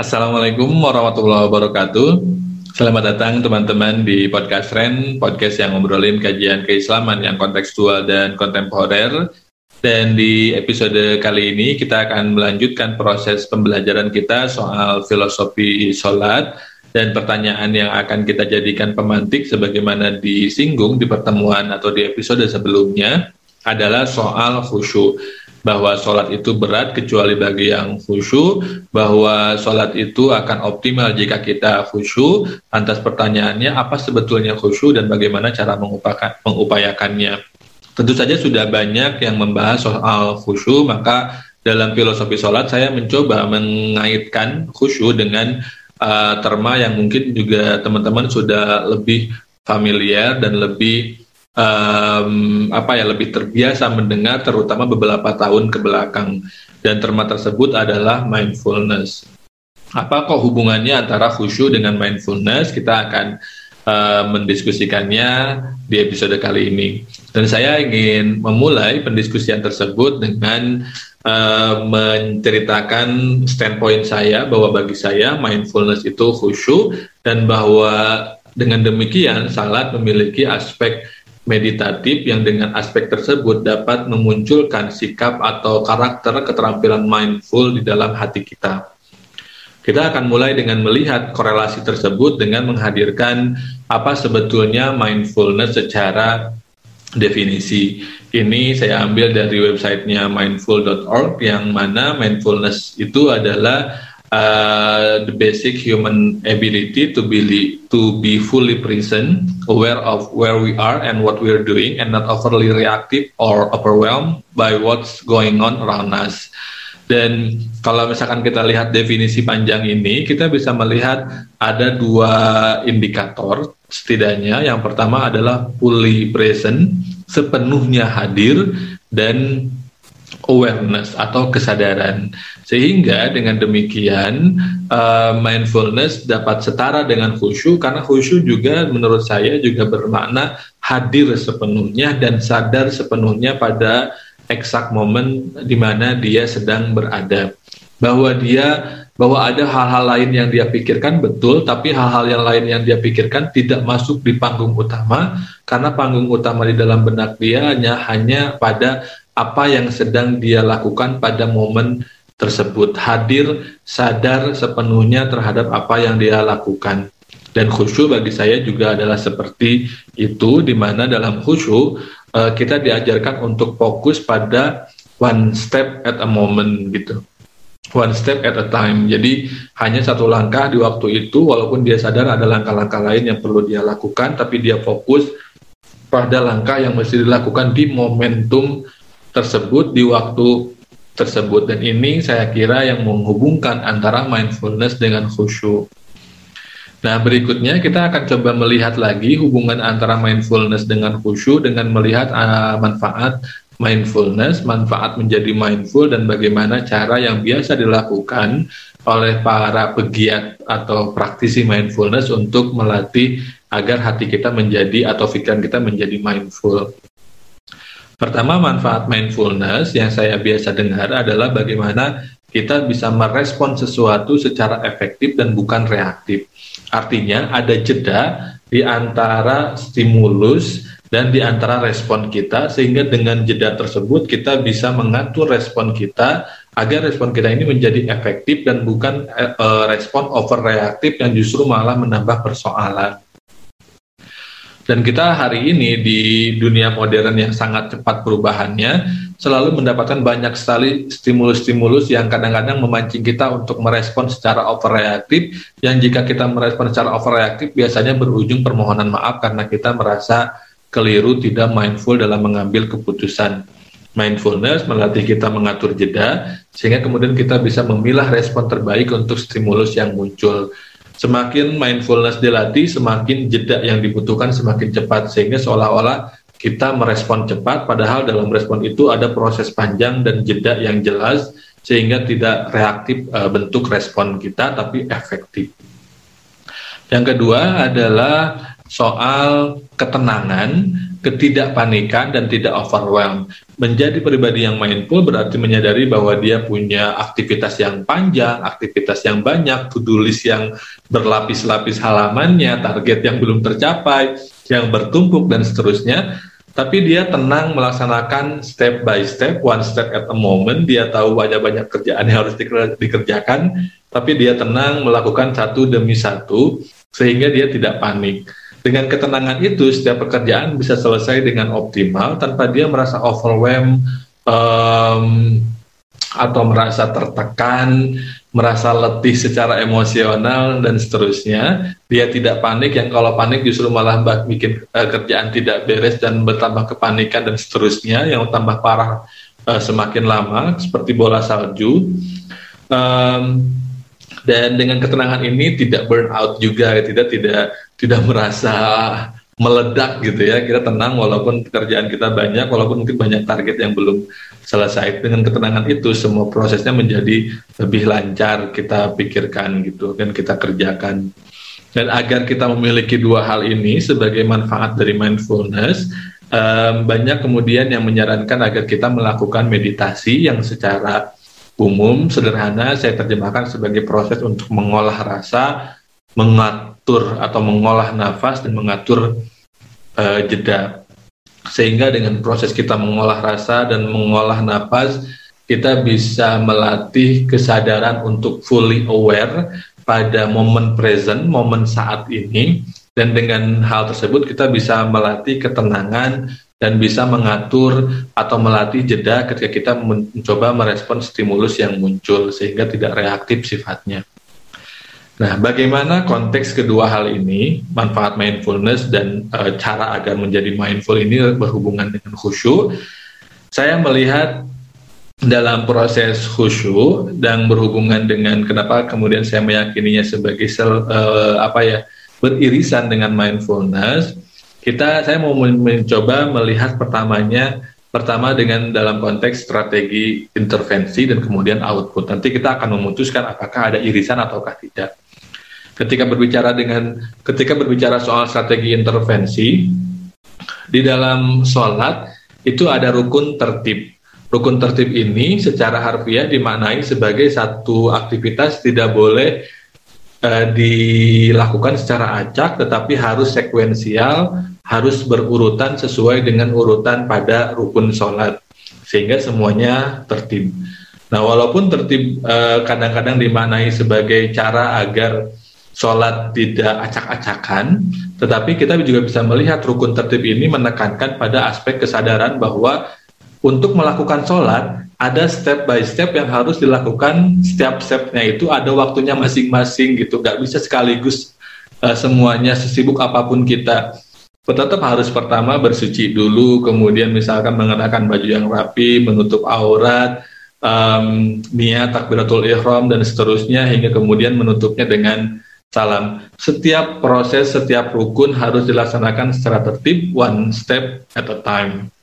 Assalamualaikum warahmatullahi wabarakatuh. Selamat datang teman-teman di podcast Ren, podcast yang ngobrolin kajian keislaman yang kontekstual dan kontemporer. Dan di episode kali ini kita akan melanjutkan proses pembelajaran kita soal filosofi sholat dan pertanyaan yang akan kita jadikan pemantik sebagaimana disinggung di pertemuan atau di episode sebelumnya adalah soal khusyuk bahwa sholat itu berat kecuali bagi yang khusyuk, bahwa sholat itu akan optimal jika kita khusyuk. Lantas pertanyaannya, apa sebetulnya khusyuk dan bagaimana cara mengupayakannya? Tentu saja sudah banyak yang membahas soal khusyuk, maka dalam filosofi sholat saya mencoba mengaitkan khusyuk dengan uh, terma yang mungkin juga teman-teman sudah lebih familiar dan lebih um, apa ya lebih terbiasa mendengar terutama beberapa tahun ke belakang dan terma tersebut adalah mindfulness. Apa kok hubungannya antara khusyuk dengan mindfulness? Kita akan uh, mendiskusikannya di episode kali ini. Dan saya ingin memulai pendiskusian tersebut dengan uh, menceritakan standpoint saya bahwa bagi saya mindfulness itu khusyuk dan bahwa dengan demikian salat memiliki aspek meditatif yang dengan aspek tersebut dapat memunculkan sikap atau karakter keterampilan mindful di dalam hati kita. Kita akan mulai dengan melihat korelasi tersebut dengan menghadirkan apa sebetulnya mindfulness secara definisi. Ini saya ambil dari websitenya mindful.org yang mana mindfulness itu adalah uh, the basic human ability to be to be fully present, aware of where we are and what we are doing, and not overly reactive or overwhelmed by what's going on around us. Dan kalau misalkan kita lihat definisi panjang ini, kita bisa melihat ada dua indikator setidaknya. Yang pertama adalah fully present, sepenuhnya hadir, dan awareness atau kesadaran. Sehingga dengan demikian uh, mindfulness dapat setara dengan khusyuk karena khusyuk juga menurut saya juga bermakna hadir sepenuhnya dan sadar sepenuhnya pada eksak momen di mana dia sedang berada. Bahwa dia bahwa ada hal-hal lain yang dia pikirkan betul, tapi hal-hal yang lain yang dia pikirkan tidak masuk di panggung utama karena panggung utama di dalam benak dia hanya hanya pada apa yang sedang dia lakukan pada momen tersebut. Hadir sadar sepenuhnya terhadap apa yang dia lakukan. Dan khusyuk bagi saya juga adalah seperti itu di mana dalam khusyuk uh, kita diajarkan untuk fokus pada one step at a moment gitu. One step at a time. Jadi hanya satu langkah di waktu itu walaupun dia sadar ada langkah-langkah lain yang perlu dia lakukan tapi dia fokus pada langkah yang mesti dilakukan di momentum tersebut di waktu tersebut dan ini saya kira yang menghubungkan antara mindfulness dengan khusyuk. Nah, berikutnya kita akan coba melihat lagi hubungan antara mindfulness dengan khusyuk dengan melihat uh, manfaat mindfulness, manfaat menjadi mindful dan bagaimana cara yang biasa dilakukan oleh para pegiat atau praktisi mindfulness untuk melatih agar hati kita menjadi atau pikiran kita menjadi mindful. Pertama, manfaat mindfulness yang saya biasa dengar adalah bagaimana kita bisa merespon sesuatu secara efektif dan bukan reaktif. Artinya, ada jeda di antara stimulus dan di antara respon kita, sehingga dengan jeda tersebut kita bisa mengatur respon kita agar respon kita ini menjadi efektif dan bukan uh, respon overreaktif yang justru malah menambah persoalan. Dan kita hari ini di dunia modern yang sangat cepat perubahannya, selalu mendapatkan banyak sekali stimulus-stimulus yang kadang-kadang memancing kita untuk merespon secara overreaktif, yang jika kita merespon secara overreaktif biasanya berujung permohonan maaf karena kita merasa keliru tidak mindful dalam mengambil keputusan. Mindfulness melatih kita mengatur jeda, sehingga kemudian kita bisa memilah respon terbaik untuk stimulus yang muncul semakin mindfulness dilatih, semakin jeda yang dibutuhkan semakin cepat sehingga seolah-olah kita merespon cepat padahal dalam respon itu ada proses panjang dan jeda yang jelas sehingga tidak reaktif e, bentuk respon kita tapi efektif. Yang kedua adalah soal ketenangan ketidakpanikan dan tidak overwhelm. Menjadi pribadi yang mindful berarti menyadari bahwa dia punya aktivitas yang panjang, aktivitas yang banyak, to-do list yang berlapis-lapis halamannya, target yang belum tercapai, yang bertumpuk dan seterusnya. Tapi dia tenang melaksanakan step by step, one step at a moment. Dia tahu banyak banyak kerjaan yang harus dikerjakan, tapi dia tenang melakukan satu demi satu sehingga dia tidak panik dengan ketenangan itu, setiap pekerjaan bisa selesai dengan optimal tanpa dia merasa overwhelmed um, atau merasa tertekan, merasa letih secara emosional dan seterusnya. Dia tidak panik, yang kalau panik justru malah bikin uh, kerjaan tidak beres dan bertambah kepanikan dan seterusnya, yang tambah parah uh, semakin lama, seperti bola salju. Um, dan dengan ketenangan ini tidak burn out juga, tidak tidak tidak merasa meledak gitu ya. Kita tenang walaupun pekerjaan kita banyak walaupun mungkin banyak target yang belum selesai. Dengan ketenangan itu semua prosesnya menjadi lebih lancar kita pikirkan gitu dan kita kerjakan. Dan agar kita memiliki dua hal ini sebagai manfaat dari mindfulness um, banyak kemudian yang menyarankan agar kita melakukan meditasi yang secara umum sederhana saya terjemahkan sebagai proses untuk mengolah rasa mengat mengatur atau mengolah nafas dan mengatur uh, jeda. Sehingga dengan proses kita mengolah rasa dan mengolah nafas, kita bisa melatih kesadaran untuk fully aware pada momen present, momen saat ini, dan dengan hal tersebut kita bisa melatih ketenangan dan bisa mengatur atau melatih jeda ketika kita mencoba merespon stimulus yang muncul sehingga tidak reaktif sifatnya. Nah, bagaimana konteks kedua hal ini, manfaat mindfulness dan e, cara agar menjadi mindful ini berhubungan dengan khusyuk? Saya melihat dalam proses khusyuk dan berhubungan dengan kenapa kemudian saya meyakininya sebagai sel, e, apa ya beririsan dengan mindfulness. Kita saya mau mencoba melihat pertamanya pertama dengan dalam konteks strategi intervensi dan kemudian output. Nanti kita akan memutuskan apakah ada irisan ataukah tidak ketika berbicara dengan ketika berbicara soal strategi intervensi di dalam sholat itu ada rukun tertib. Rukun tertib ini secara harfiah dimaknai sebagai satu aktivitas tidak boleh uh, dilakukan secara acak, tetapi harus sekuensial, harus berurutan sesuai dengan urutan pada rukun sholat, sehingga semuanya tertib. Nah, walaupun tertib eh, kadang-kadang dimaknai sebagai cara agar sholat tidak acak-acakan, tetapi kita juga bisa melihat rukun tertib ini menekankan pada aspek kesadaran bahwa untuk melakukan sholat ada step by step yang harus dilakukan setiap stepnya itu ada waktunya masing-masing gitu, nggak bisa sekaligus uh, semuanya sesibuk apa pun kita. Tetap harus pertama bersuci dulu, kemudian misalkan mengenakan baju yang rapi, menutup aurat, um, niat takbiratul ihram dan seterusnya hingga kemudian menutupnya dengan Salam. Setiap proses, setiap rukun harus dilaksanakan secara tertib, one step at a time.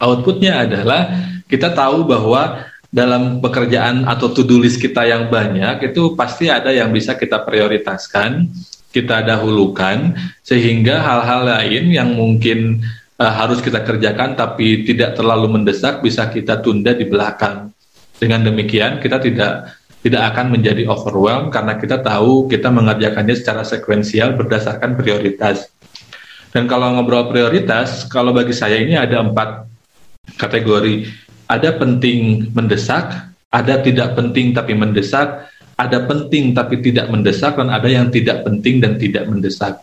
Outputnya adalah kita tahu bahwa dalam pekerjaan atau to-do list kita yang banyak itu pasti ada yang bisa kita prioritaskan, kita dahulukan, sehingga hal-hal lain yang mungkin uh, harus kita kerjakan tapi tidak terlalu mendesak bisa kita tunda di belakang. Dengan demikian kita tidak tidak akan menjadi overwhelmed karena kita tahu kita mengerjakannya secara sekuensial berdasarkan prioritas. Dan kalau ngobrol prioritas, kalau bagi saya ini ada empat kategori. Ada penting mendesak, ada tidak penting tapi mendesak, ada penting tapi tidak mendesak, dan ada yang tidak penting dan tidak mendesak.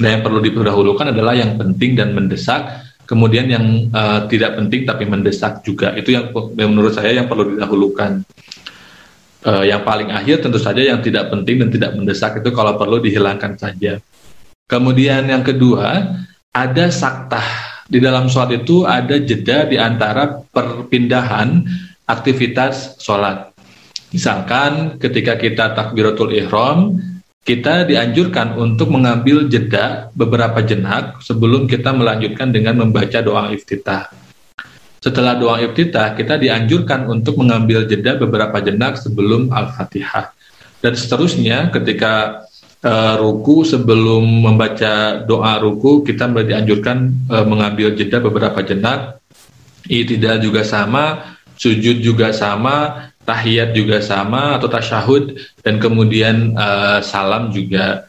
Nah yang perlu didahulukan adalah yang penting dan mendesak, kemudian yang uh, tidak penting tapi mendesak juga. Itu yang menurut saya yang perlu didahulukan. Uh, yang paling akhir tentu saja yang tidak penting dan tidak mendesak itu kalau perlu dihilangkan saja. Kemudian yang kedua, ada sakta. Di dalam sholat itu ada jeda di antara perpindahan aktivitas sholat. Misalkan ketika kita takbiratul ihram, kita dianjurkan untuk mengambil jeda beberapa jenak sebelum kita melanjutkan dengan membaca doa iftitah. Setelah doa iftitah, kita dianjurkan untuk mengambil jeda beberapa jenak sebelum Al-Fatihah. Dan seterusnya ketika uh, ruku sebelum membaca doa ruku kita dianjurkan uh, mengambil jeda beberapa jenak. Itidal juga sama, sujud juga sama, tahiyat juga sama atau tasyahud dan kemudian uh, salam juga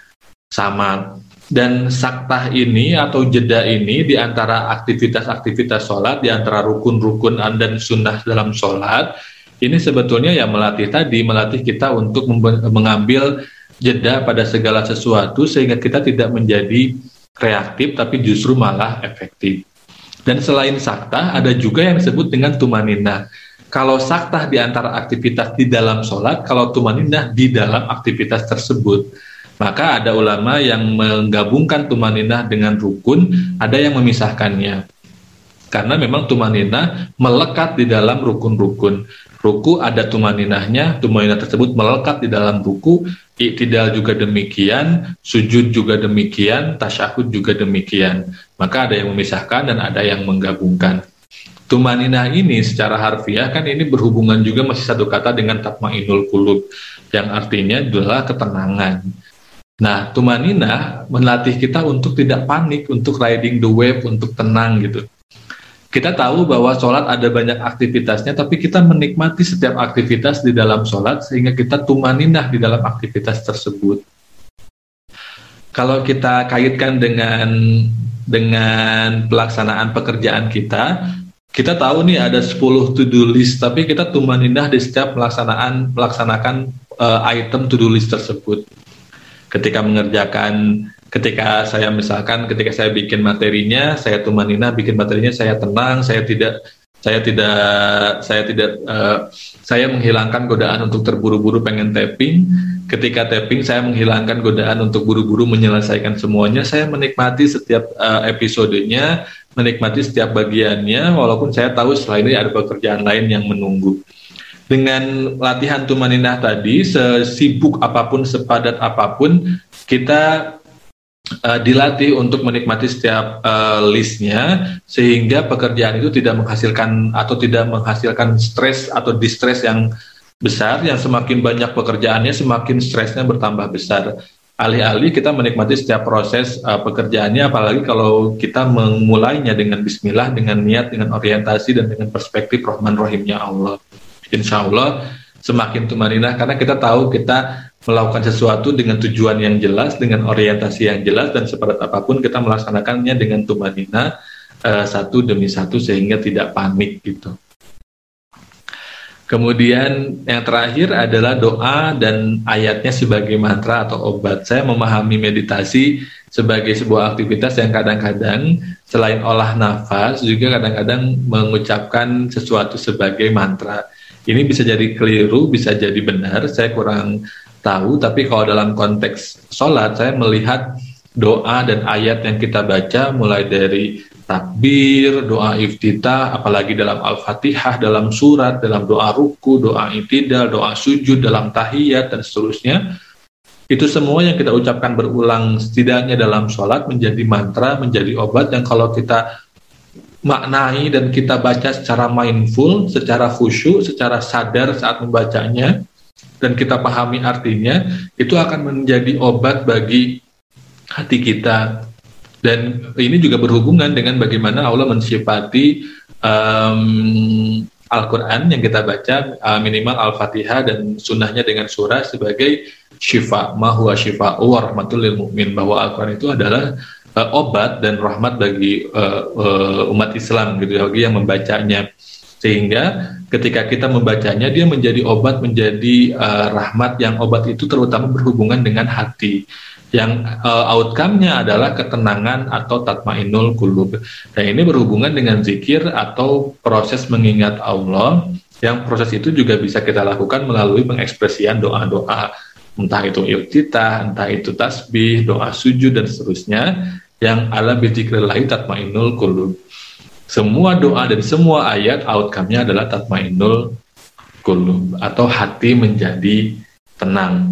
sama. Dan saktah ini atau jeda ini di antara aktivitas-aktivitas sholat, di antara rukun-rukun dan sunnah dalam sholat, ini sebetulnya ya melatih tadi, melatih kita untuk mengambil jeda pada segala sesuatu sehingga kita tidak menjadi reaktif tapi justru malah efektif. Dan selain sakta, ada juga yang disebut dengan tumanina. Kalau sakta di antara aktivitas di dalam sholat, kalau tumanina di dalam aktivitas tersebut. Maka ada ulama yang menggabungkan tumaninah dengan rukun, ada yang memisahkannya. Karena memang tumaninah melekat di dalam rukun-rukun. Ruku ada tumaninahnya, tumaninah tersebut melekat di dalam ruku, iktidal juga demikian, sujud juga demikian, tasyahud juga demikian. Maka ada yang memisahkan dan ada yang menggabungkan. Tumaninah ini secara harfiah kan ini berhubungan juga masih satu kata dengan tatmainul kulub yang artinya adalah ketenangan. Nah, tumanina melatih kita untuk tidak panik, untuk riding the wave, untuk tenang gitu. Kita tahu bahwa sholat ada banyak aktivitasnya, tapi kita menikmati setiap aktivitas di dalam sholat sehingga kita tumaninah di dalam aktivitas tersebut. Kalau kita kaitkan dengan dengan pelaksanaan pekerjaan kita, kita tahu nih ada 10 to-do list, tapi kita tumaninah di setiap pelaksanaan melaksanakan uh, item to-do list tersebut. Ketika mengerjakan ketika saya misalkan ketika saya bikin materinya saya tumanina bikin materinya saya tenang saya tidak saya tidak saya tidak uh, saya menghilangkan godaan untuk terburu-buru pengen tapping. Ketika tapping saya menghilangkan godaan untuk buru-buru menyelesaikan semuanya. Saya menikmati setiap uh, episodenya menikmati setiap bagiannya walaupun saya tahu setelah ini ada pekerjaan lain yang menunggu. Dengan latihan tumaninah tadi, sesibuk apa pun, sepadat apa pun, kita uh, dilatih untuk menikmati setiap uh, listnya, sehingga pekerjaan itu tidak menghasilkan atau tidak menghasilkan stres atau distress yang besar, yang semakin banyak pekerjaannya, semakin stresnya bertambah besar. Alih-alih kita menikmati setiap proses uh, pekerjaannya, apalagi kalau kita memulainya dengan Bismillah, dengan niat, dengan orientasi, dan dengan perspektif Rahman Rahimnya Allah insya Allah semakin tumaninah karena kita tahu kita melakukan sesuatu dengan tujuan yang jelas, dengan orientasi yang jelas dan seperti apa pun kita melaksanakannya dengan tumanina uh, satu demi satu sehingga tidak panik gitu. Kemudian yang terakhir adalah doa dan ayatnya sebagai mantra atau obat. Saya memahami meditasi sebagai sebuah aktivitas yang kadang-kadang selain olah nafas juga kadang-kadang mengucapkan sesuatu sebagai mantra ini bisa jadi keliru, bisa jadi benar, saya kurang tahu, tapi kalau dalam konteks sholat, saya melihat doa dan ayat yang kita baca mulai dari takbir, doa iftitah, apalagi dalam Al-Fatihah, dalam surat, dalam doa ruku, doa itidal, doa sujud, dalam tahiyat, dan seterusnya. Itu semua yang kita ucapkan berulang setidaknya dalam sholat menjadi mantra, menjadi obat yang kalau kita maknai dan kita baca secara mindful, secara khusyuk, secara sadar saat membacanya dan kita pahami artinya, itu akan menjadi obat bagi hati kita. Dan ini juga berhubungan dengan bagaimana Allah mensifati um, Al-Quran yang kita baca uh, minimal Al-Fatihah dan sunnahnya dengan surah sebagai syifa, mahuwa syifa, warahmatul lil mu'min bahwa Al-Quran itu adalah uh, obat dan rahmat bagi uh, uh, umat Islam gitu ya, bagi yang membacanya sehingga ketika kita membacanya dia menjadi obat menjadi uh, rahmat yang obat itu terutama berhubungan dengan hati. Yang uh, outcome-nya adalah ketenangan atau tatmainul kulub dan ini berhubungan dengan zikir atau proses mengingat Allah. Yang proses itu juga bisa kita lakukan melalui pengekspresian doa-doa. Entah itu iftitah, entah itu tasbih, doa sujud dan seterusnya. Yang ala bidzikrillah tatmainul qulub. Semua doa dan semua ayat outcome-nya adalah tatmainul qulub atau hati menjadi tenang.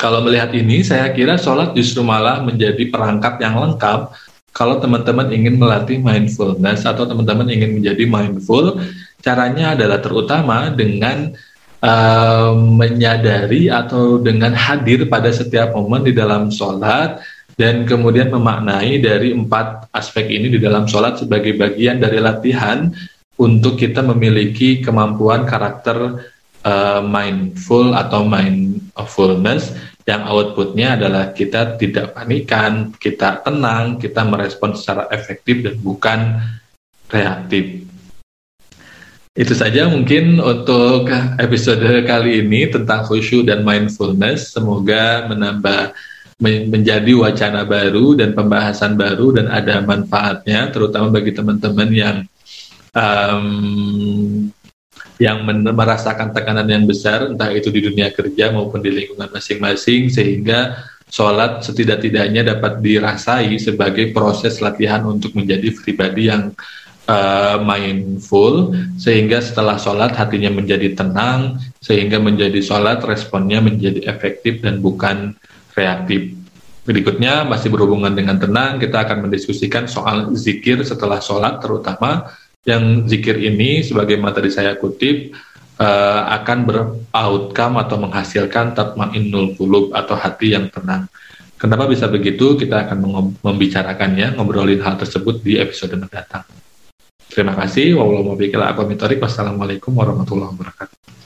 Kalau melihat ini, saya kira sholat justru malah menjadi perangkat yang lengkap kalau teman-teman ingin melatih mindfulness atau teman-teman ingin menjadi mindful, caranya adalah terutama dengan uh, menyadari atau dengan hadir pada setiap momen di dalam sholat dan kemudian memaknai dari empat aspek ini di dalam sholat sebagai bagian dari latihan untuk kita memiliki kemampuan karakter uh, mindful atau mindfulness yang outputnya adalah kita tidak panikan, kita tenang, kita merespon secara efektif dan bukan reaktif. Itu saja mungkin untuk episode kali ini tentang khusyuk dan mindfulness. Semoga menambah menjadi wacana baru dan pembahasan baru dan ada manfaatnya, terutama bagi teman-teman yang um, yang merasakan tekanan yang besar, entah itu di dunia kerja maupun di lingkungan masing-masing, sehingga sholat setidak-tidaknya dapat dirasai sebagai proses latihan untuk menjadi pribadi yang uh, mindful, sehingga setelah sholat hatinya menjadi tenang, sehingga menjadi sholat responnya menjadi efektif dan bukan reaktif. Berikutnya masih berhubungan dengan tenang, kita akan mendiskusikan soal zikir setelah sholat terutama yang zikir ini sebagai tadi saya kutip uh, akan beroutcome atau menghasilkan tatmainnul qulub atau hati yang tenang. Kenapa bisa begitu? Kita akan membicarakannya, ngobrolin hal tersebut di episode mendatang. Terima kasih. Wassalamualaikum warahmatullahi wabarakatuh.